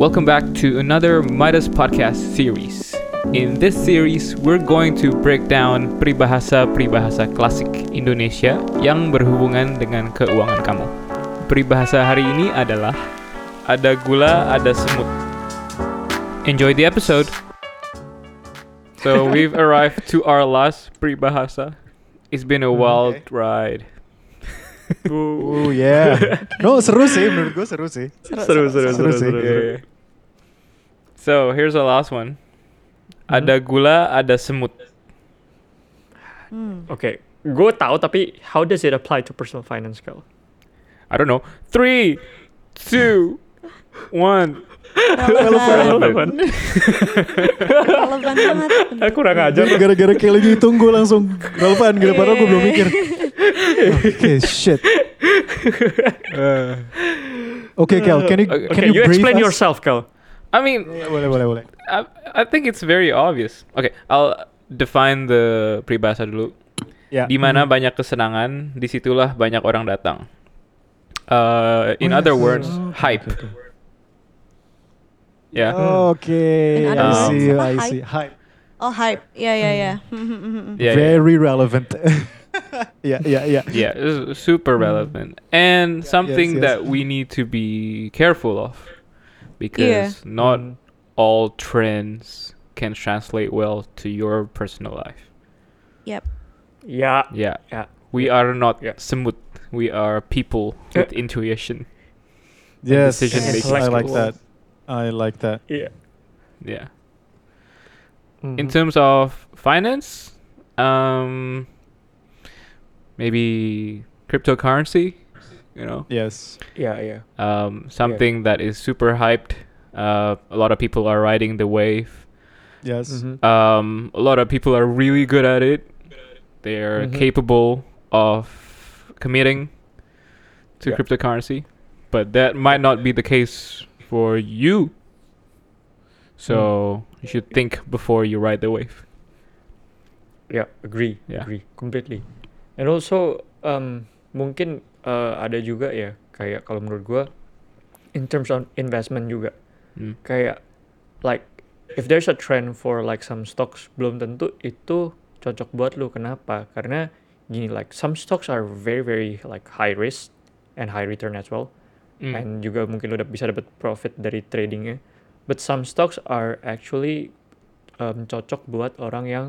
Welcome back to another Midas podcast series. In this series, we're going to break down peribahasa-peribahasa klasik Indonesia yang berhubungan dengan keuangan kamu. Peribahasa hari ini adalah ada gula, ada semut. Enjoy the episode. So we've arrived to our last peribahasa. It's been a mm-hmm. wild ride. Oh yeah. No seru sih menurut gue seru sih. seru seru seru, sih. Yeah, yeah. So here's the last one. Ada gula, ada semut. Oke, gue tahu tapi how does it apply to personal finance kal? I don't know. Three, two, one. Relevan. Relevan banget. Aku kurang ajar. Gara-gara kayak lagi hitung gue langsung relevan gitu padahal gue belum mikir. Oke shit. Oke Kel, can you Okay, can Okay, you, you explain us? yourself kal. I mean, boleh boleh boleh. I, I think it's very obvious. Okay, I'll define the peribahasa dulu. Ya. Di mana banyak kesenangan, di situlah banyak orang datang. Uh, in Oh, other yes. words, Oh, hype. Yeah. Oke, In other I see, I hype? see. Hype. Oh hype, ya ya. Yeah, yeah. Very relevant. Ya yeah, yeah. Yeah, super relevant and something yes. that we need to be careful of because not Mm. all trends can translate well to your personal life. Yep. Yeah. Yeah, Yeah. we are not Yeah. semut. We are people with intuition. Yes, decision making I like that. I like that. Yeah. Yeah. Mhm. In terms of finance, um, maybe cryptocurrency. You know, Yes. Yeah. Yeah. um, something that is super hyped. Uh, a lot of people are riding the wave. Yes. Mhm. Um, a lot of people are really good at it. They are Mhm. capable of committing to Yeah. cryptocurrency, but that might not be the case for you. So you should think before you ride the wave. Yeah, agree, Yeah. agree, completely. And also, um, mungkin uh, ada juga ya, kayak kalau menurut gua, in terms of investment juga, Mm. kayak like if there's a trend for like some stocks belum tentu itu cocok buat lu. Kenapa? Karena gini like some stocks are very very like high risk and high return as well. Mm. and juga mungkin lu dap- bisa dapat profit dari tradingnya. But some stocks are actually um, cocok buat orang yang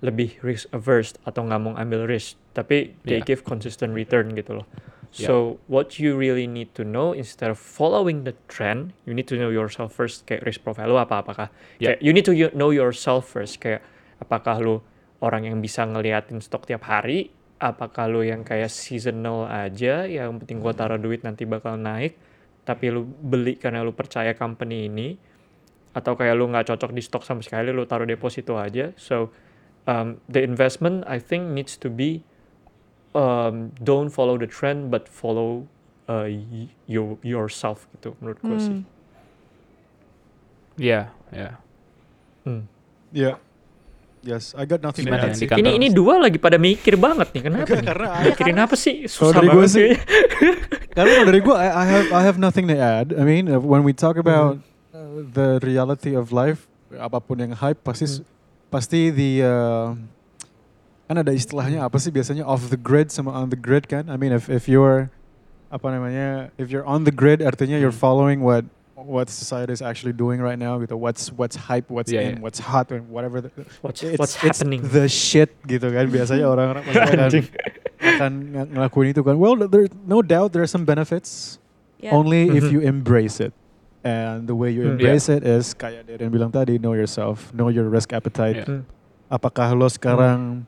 lebih risk averse atau nggak mau ambil risk tapi they Yeah. give consistent return gitu loh Yeah. so what you really need to know instead of following the trend you need to know yourself first kayak risk profile lu apa apakah Yeah. kayak you need to know yourself first kayak apakah lu orang yang bisa ngeliatin stok tiap hari apakah lu yang kayak seasonal aja yang penting gua taruh duit nanti bakal naik tapi lu beli karena lu percaya company ini atau kayak lu nggak cocok di stok sama sekali lu taruh deposito aja so um, the investment I think needs to be um, don't follow the trend but follow uh, you yourself gitu menurut gue sih Hmm. Yeah, yeah. Hmm. Yeah. Yes, I got nothing to Gimana add di kantor? ini ini dua lagi pada mikir banget nih kenapa nih? karena mikirin apa sih susah dari banget sih- sih Karena kalau dari gue, I, I have I have nothing to add. I mean, uh, when we talk about uh, the reality of life, apa pun yang hype pasti Hmm. Pasti the uh, kan ada istilahnya apa sih biasanya off the grid sama on the grid kan? I mean, if if you're apa namanya, if you're on the grid artinya you're Hmm. following what what society is actually doing right now gitu. What's what's hype, what's Yeah, in, yeah. what's hot, and whatever. The, what's, it's, what's it's happening the shit gitu kan biasanya orang-orang akan, akan ng- ngelakuin itu kan well there no doubt there are some benefits Yeah. only if Mhm. you embrace it and the way you Hmm. embrace it is kayak Darren bilang tadi know yourself know your risk appetite Yeah. Hmm. apakah lo sekarang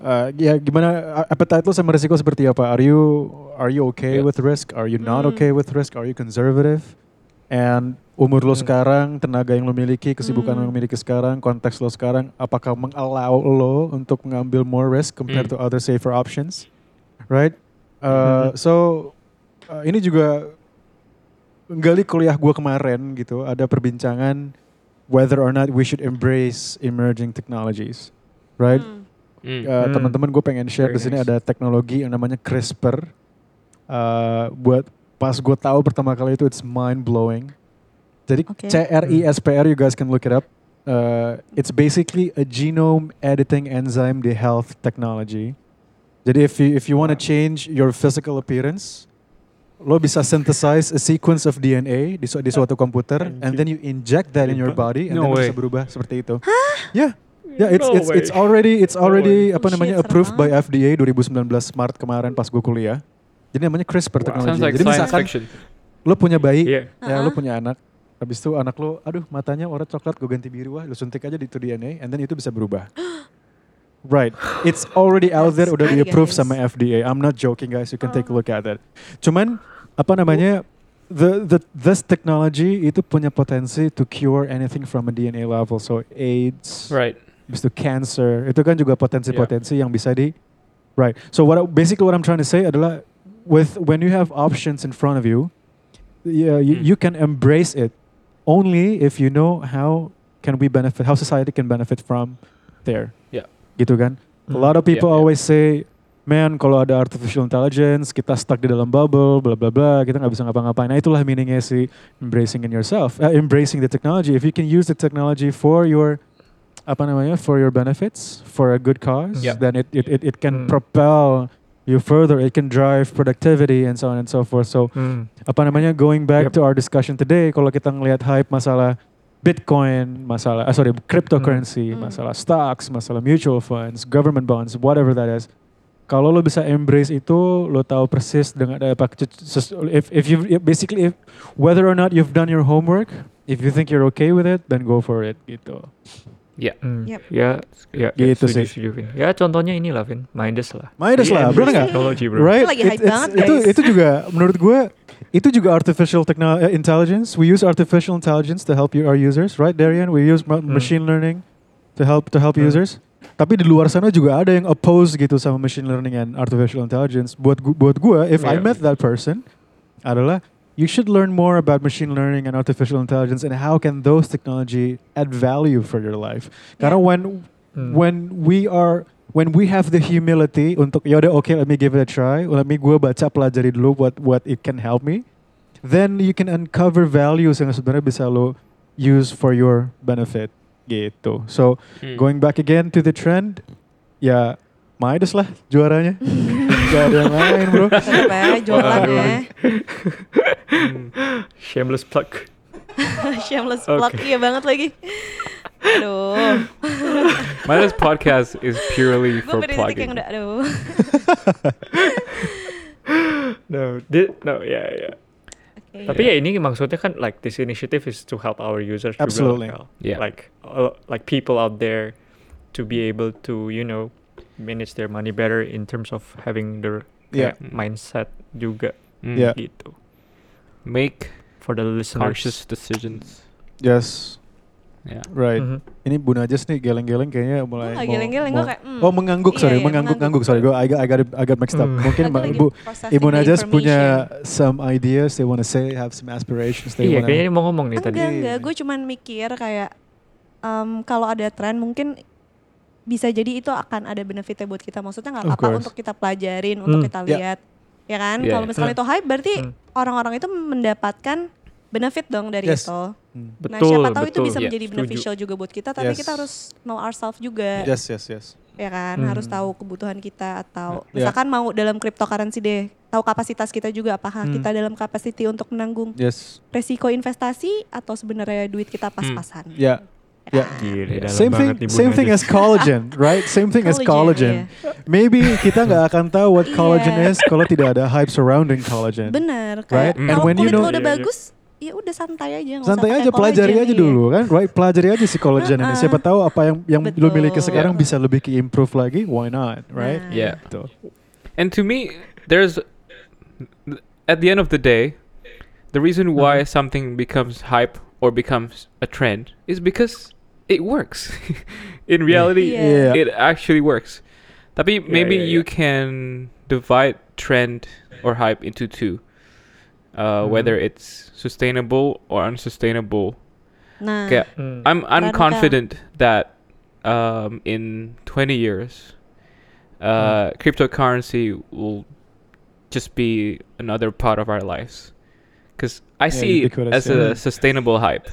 uh, ya gimana appetite lo sama risiko seperti apa are you are you okay Yeah. with risk are you not Hmm. okay with risk are you conservative and umur lo Hmm. sekarang tenaga yang lo miliki kesibukan Hmm. yang lo miliki sekarang konteks lo sekarang apakah mengallow lo untuk mengambil more risk compared Hmm. to other safer options right Uh, Mhm. so uh, ini juga gali kuliah gue kemarin gitu ada perbincangan whether or not we should embrace emerging technologies right Hmm. Mm. Uh, Hmm. teman-teman gue pengen share Very di sini nice. ada teknologi yang namanya CRISPR. Uh, buat pas gue tahu pertama kali itu it's mind blowing. Jadi Oke. CRISPR, you guys can look it up. Uh, it's basically a genome editing enzyme di health technology. Jadi if you if you want to change your physical appearance, lo bisa synthesize a sequence of DNA di, su- di suatu komputer, and then you inject that in your body, and No then way. bisa berubah seperti itu. Yeah. Yeah, it's No it's it's way. already it's No already way. apa namanya shit, approved by. FDA 2019 Maret kemarin pas gue kuliah. Jadi namanya CRISPR Wow. technology. Sounds like Jadi misalkan fiction. lo punya bayi, Iya. ya lo Uh-uh. punya anak, habis itu anak lo, aduh matanya warna coklat, gue ganti biru wah, lo suntik aja di itu DNA, and then itu bisa berubah. right, it's already out there, That's udah scary, di-approve guys. sama FDA. I'm not joking guys, you can take a Oh. look at that. Cuman apa namanya, the the this technology itu punya potensi to cure anything from a DNA level, so AIDS, Right. habis itu cancer, itu kan juga potensi-potensi yang bisa di right. So what basically what I'm trying to say adalah with when you have options in front of you, yeah, you, Hmm. you can embrace it only if you know how can we benefit, how society can benefit from there. Yeah. Gitu kan? A lot of Yeah, people yeah. always say, man, kalau ada artificial intelligence, kita stuck di dalam bubble, bla bla bla, kita nggak bisa ngapa-ngapain. Nah, itulah meaningnya si embracing in yourself, uh, embracing the technology. If you can use the technology for your apa namanya, for your benefits, for a good cause, Yeah. then it it it, it can Hmm. propel you further. It can drive productivity and so on and so forth. So Hmm. apa namanya going back Yep. to our discussion today kalau kita ngelihat hype masalah Bitcoin, masalah ah, sorry cryptocurrency, Hmm. masalah stocks, masalah mutual funds, government bonds, whatever that is. Kalau lo bisa embrace itu, lo tahu persis dengan apa if if you basically if, whether or not you've done your homework, if you think you're okay with it, then go for it gitu. Yeah. Hmm. Yep. Ya, ya, Gitu setuju, sih. setuju, Vin. Ya contohnya inilah, Vin. Midas lah. Midas Dia lah, bener nggak? Teknologi, bro. Right? Lagi It- hype it's- banget, itu guys. itu juga menurut gue itu juga artificial uh, intelligence. We use artificial intelligence to help you, our users, right, Darian? We use Hmm. machine learning to help to help Hmm. users. Tapi di luar sana juga ada yang oppose gitu sama machine learning and artificial intelligence. Buat gu- buat gue, if I Yeah. met that person, adalah you should learn more about machine learning and artificial intelligence and how can those technology add value for your life. Karena Yeah. when Hmm. when we are when we have the humility untuk ya udah okay let me give it a try let me gue baca pelajari dulu what what it can help me then you can uncover values yang sebenarnya bisa lo use for your benefit gitu so Hmm. going back again to the trend ya Midas lah juaranya gak ada yang lain bro Tetep ya, jualan ya. Hmm. Shameless plug. Shameless Oke. plug, iya banget lagi. Aduh, Midas podcast is purely for plugging. yang udah, aduh. No, di- no, yeah, yeah. Okay. Tapi ya ini maksudnya kan like this initiative is to help our users Absolutely. juga. Kal. Yeah. Like uh, like people out there to be able to you know manage their money better in terms of having their Yeah. mindset juga Hmm. Yeah. gitu. Make For the listeners. conscious decisions. yes Yeah. right Mhm. ini Bu Najas nih geleng-geleng kayaknya mulai gak mau- geleng-geleng, mau- gue kayak, hmm. Oh mengangguk Iya, sorry, iya, mengangguk-ngangguk sorry, gue I got, I got it- I got mixed up. Hmm. Mungkin Mbak Ibu Ibu Najas punya some ideas they want to say, have some aspirations they Iya, wanna- kayaknya dia mau ngomong nih tadi. Enggak, enggak. Gue cuman mikir kayak em, kalau ada tren mungkin bisa jadi itu akan ada benefitnya buat kita. Maksudnya nggak apa-apa untuk kita pelajarin, untuk Hmm, kita yeah. Ya kan? Yeah, Kalau yeah. misalnya Hmm. itu hype, berarti Hmm. orang-orang itu mendapatkan benefit dong dari Yes. itu. Hmm. nah, Betul, siapa tahu itu betul. bisa Yeah, menjadi setuju. beneficial juga buat kita, tapi Yes. kita harus know ourselves juga, Yes, yes, yes. ya kan? Hmm. Harus tahu kebutuhan kita atau Yeah. misalkan mau dalam cryptocurrency deh, tahu kapasitas kita juga apakah Hmm. kita dalam capacity untuk menanggung Yes. resiko investasi atau sebenarnya duit kita pas-pasan. Yeah. Yeah. Gila, dalam Same thing, same thing as collagen, right? Same thing as collagen. Maybe kita nggak akan tahu what collagen Iya. is kalau tidak ada hype surrounding collagen. Bener, Right? kayak And when you know- udah Iya, iya. bagus, ya udah santai aja. Santai aja, pelajari collagen, aja iya. dulu kan, right? Pelajari aja si collagen ini. Siapa tahu apa yang yang lo Betul. miliki sekarang Yeah. bisa lebih ke improve lagi, why not, right? Nah. Yeah. Gitu. And to me, there's at the end of the day, the reason why Mhm. something becomes hype or becomes a trend is because it works. In reality, Yeah. Yeah. it actually works. Tapi maybe yeah, you yeah. can divide trend or hype into two. Uh, Mhm. Whether it's sustainable or unsustainable. Nah, Kayak Hmm. I'm I'm Radical. confident that um, in 20 years, uh, cryptocurrency will just be another part of our lives. because I Yeah, see it as a sustainable hype.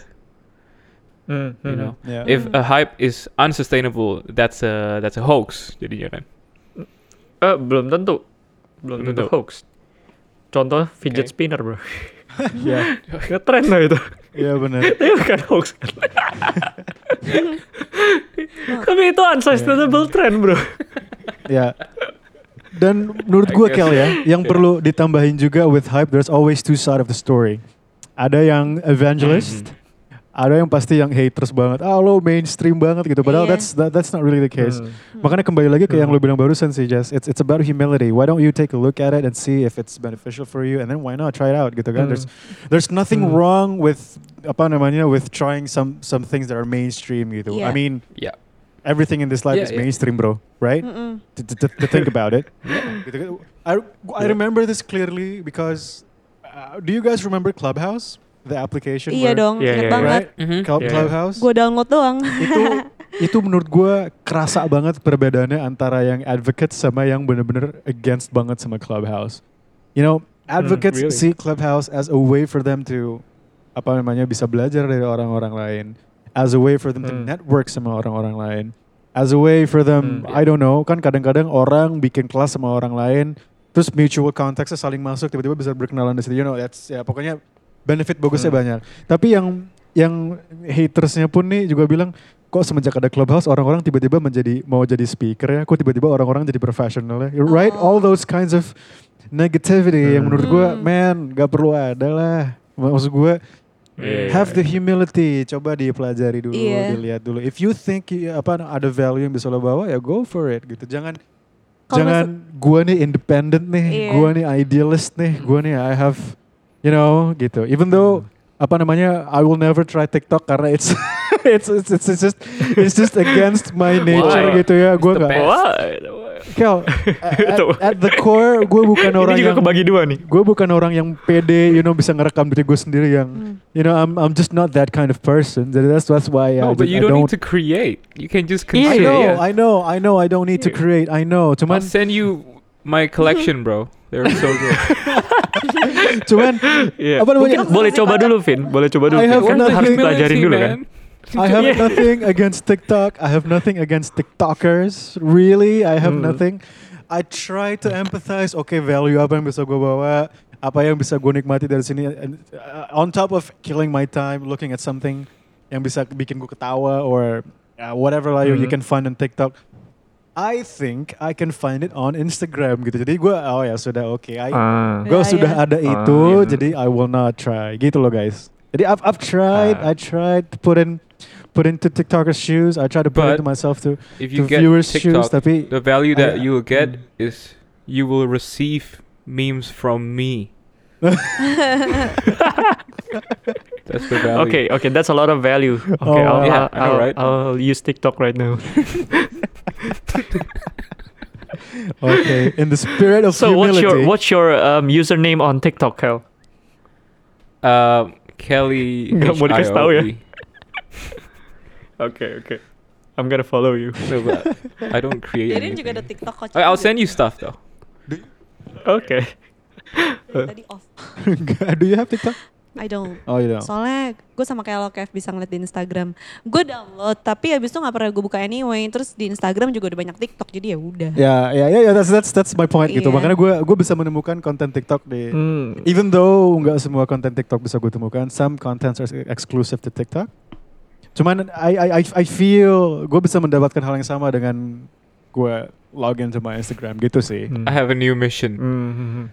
Hmm, You hmm, know, Yeah. if a hype is unsustainable, that's a that's a hoax. Jadinya kan. Eh, belum tentu. Belum tentu tentu. hoax. Contoh fidget spinner, bro. yeah. Ngetren loh itu. Iya benar. Tapi bukan hoax kan. Tapi itu unsustainable trend, bro. Ya. Dan menurut gue. Kel ya, yang Yeah. perlu ditambahin juga with hype, there's always two side of the story. Ada yang evangelist, Mm-hmm. Ada yang pasti yang haters banget. Ah lo mainstream banget gitu. Padahal Iya. that's that, that's not really the case. Hmm. Makanya kembali lagi ke yang Hmm. lo bilang barusan sih, Jess. It's it's about humility. Why don't you take a look at it and see if it's beneficial for you, and then why not try it out gitu kan? Hmm. There's there's nothing Hmm. wrong with apa namanya with trying some some things that are mainstream gitu. I Iya. mean Yeah. everything in this life Yeah, is yeah. mainstream, bro. Right? Mm-mm. to, to, to think about it. Gitu kan. I, I remember this clearly because uh, do you guys remember Clubhouse? The application Iya dong, Iya, inget iya, banget. right? Mhm. Club, Yeah. Clubhouse. Gue download doang. itu itu menurut gue kerasa banget perbedaannya antara yang advocate sama yang bener-bener against banget sama Clubhouse. You know, advocates really? see Clubhouse as a way for them to apa namanya bisa belajar dari orang-orang lain, as a way for them to Hmm. network sama orang-orang lain, as a way for them, Hmm. I don't know, kan kadang-kadang orang bikin kelas sama orang lain, terus mutual context saling masuk, tiba-tiba bisa berkenalan di situ. You know, that's ya pokoknya benefit bagusnya Hmm. banyak. Tapi yang yang hatersnya pun nih juga bilang kok semenjak ada clubhouse orang-orang tiba-tiba menjadi mau jadi speaker ya kok tiba-tiba orang-orang jadi profesional ya right Oh. all those kinds of negativity yang Hmm. menurut gue Hmm. man gak perlu ada lah maksud gue Iya. have the humility coba dipelajari dulu Iya. dilihat dulu if you think apa ada value yang bisa lo bawa ya go for it gitu jangan Kalau jangan gue nih independent nih Iya. gue nih idealist nih gue nih I have you know gitu even though apa namanya I will never try TikTok karena it's it's, it's it's it's just it's just against my nature Why? gitu ya gue nggak Kel at, at the core gue bukan orang ini juga yang kebagi dua nih. gue bukan orang yang pede you know bisa ngerekam diri gue sendiri yang Hmm. you know I'm I'm just not that kind of person jadi that's that's why I, No, but just- you I don't, don't need to create. You can just Iya, I consume. know yeah. I know I know I don't need to create I know I'll cuman send you my collection, bro. They're so good. cuman Iya. Apa namanya? Mungkin boleh coba dulu, Vin. Boleh coba dulu. I have Vin. Kan nothing- harus pelajarin dulu kan. I have Yeah. nothing against TikTok. I have nothing against TikTokers. Really, I have Hmm. nothing. I try to empathize. Oke, value apa yang bisa gue bawa? Apa yang bisa gue nikmati dari sini? And, uh, on top of killing my time looking at something yang bisa bikin gue ketawa or uh, whatever lah you- you Hmm. can find on TikTok. I think I can find it on Instagram gitu. Jadi gue, oh ya sudah oke. I Ah. gue Ya, sudah ya. ada Ah, itu, iya. jadi I will not try. Gitu loh guys. Jadi I've I've tried, Ah. I tried to put in put into TikToker's shoes. I try to put But into myself to If you to get viewers' shoes. TikTok, Tapi the value that I- you will get Mm. is you will receive memes from me. That's the value. Okay, okay, that's a lot of value. Okay, Oh, I'll, Yeah, I'll, I know, I'll, right? I'll use TikTok right now. okay, in the spirit of so what's your what's your um, username on TikTok, Kel? Um, Kelly. Nggak mau dikasih tahu ya? Okay, okay. I'm gonna follow you. No, but I don't create Deden juga ada anything. TikTok kok. I- I'll send you stuff though. Okay. Tadi off. Do you have TikTok? I don't. Oh, you don't. Soalnya gue sama kayak lo Kev bisa ngeliat di Instagram. Gue download tapi habis itu nggak pernah gue buka anyway. Terus di Instagram juga udah banyak TikTok jadi ya udah. Ya, ya, ya, ya, that's that's that's my point gitu. Iya. Makanya gue gue bisa menemukan konten TikTok di Hmm. Even though nggak semua konten TikTok bisa gue temukan, some contents are exclusive to TikTok. Cuman I I I, I feel gue bisa mendapatkan hal yang sama dengan gue login to my Instagram gitu sih. Hmm. I have a new mission. Hmm.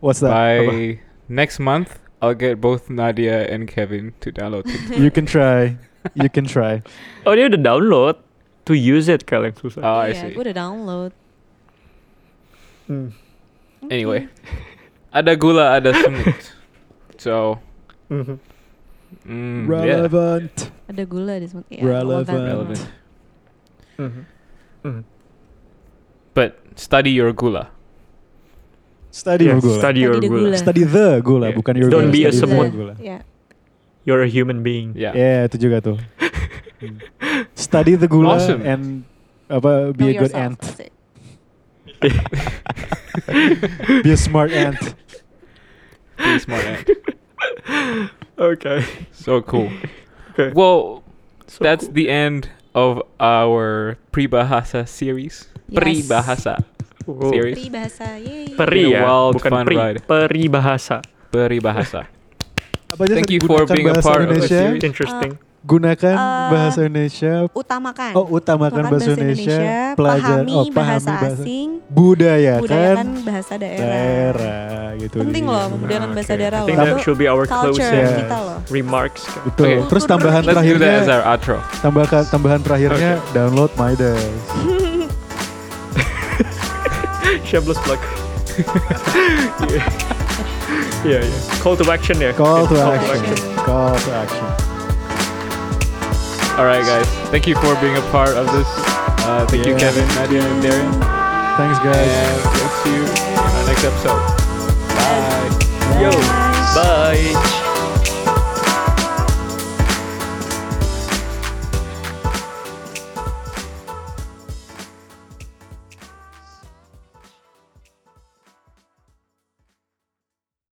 What's that? By next month, I'll get both Nadia and Kevin to download TikTok. you can try. You can try. Oh dia udah download to use it Kel yang susah. Oh, I Iya, see. gue udah download. Hmm. Anyway, ada gula, ada semut. So, Mhm. mm, yeah, Relevant. Ada gula di semut. Iya, Relevant. relevant. Mhm. Mhm. But study your gula. Study Yes, your gula. Study your Study gula. gula. Study the gula, Yeah. bukan your Don't gula. be a semut. gula. Iya. You're a human being. Yeah. Yeah, itu juga tuh. Study the gula Awesome. and apa be Know a good yourself, ant. be a smart ant. Pretty smart ant. Okay. So cool. Okay. Well, So that's cool. the end of our Pribahasa series. Yes. Peribahasa Wow. series. Peribahasa, yay. Peri ya, wild, bukan fun pri. ride. Peribahasa. Peribahasa. Apa aja Thank you for being a bahasa part of the Indonesia. series. Interesting. Gunakan Eh, bahasa Indonesia. Utamakan. Oh, utamakan bahasa Indonesia. Pelajar, pahami oh, bahasa pahami bahasa. asing, Budayakan budayakan bahasa daerah. daerah gitu. Penting loh membudayakan bahasa Okay. daerah I think loh. that Itu should be our culture closing Yeah. kita loh. remarks. Betul. Okay. Terus tambahan Let's do that as terakhirnya, our outro. tambahkan tambahan terakhirnya download Midas. Shameless plug. yeah. yeah, yeah. Call to action yeah. Call to Yeah, action. Call to action. All right, guys. Thank you for being a part of this. Uh, thank you, Kevin, Nadia, and Darian. Thanks guys. And we'll see you in our next episode. Bye. Yo, bye.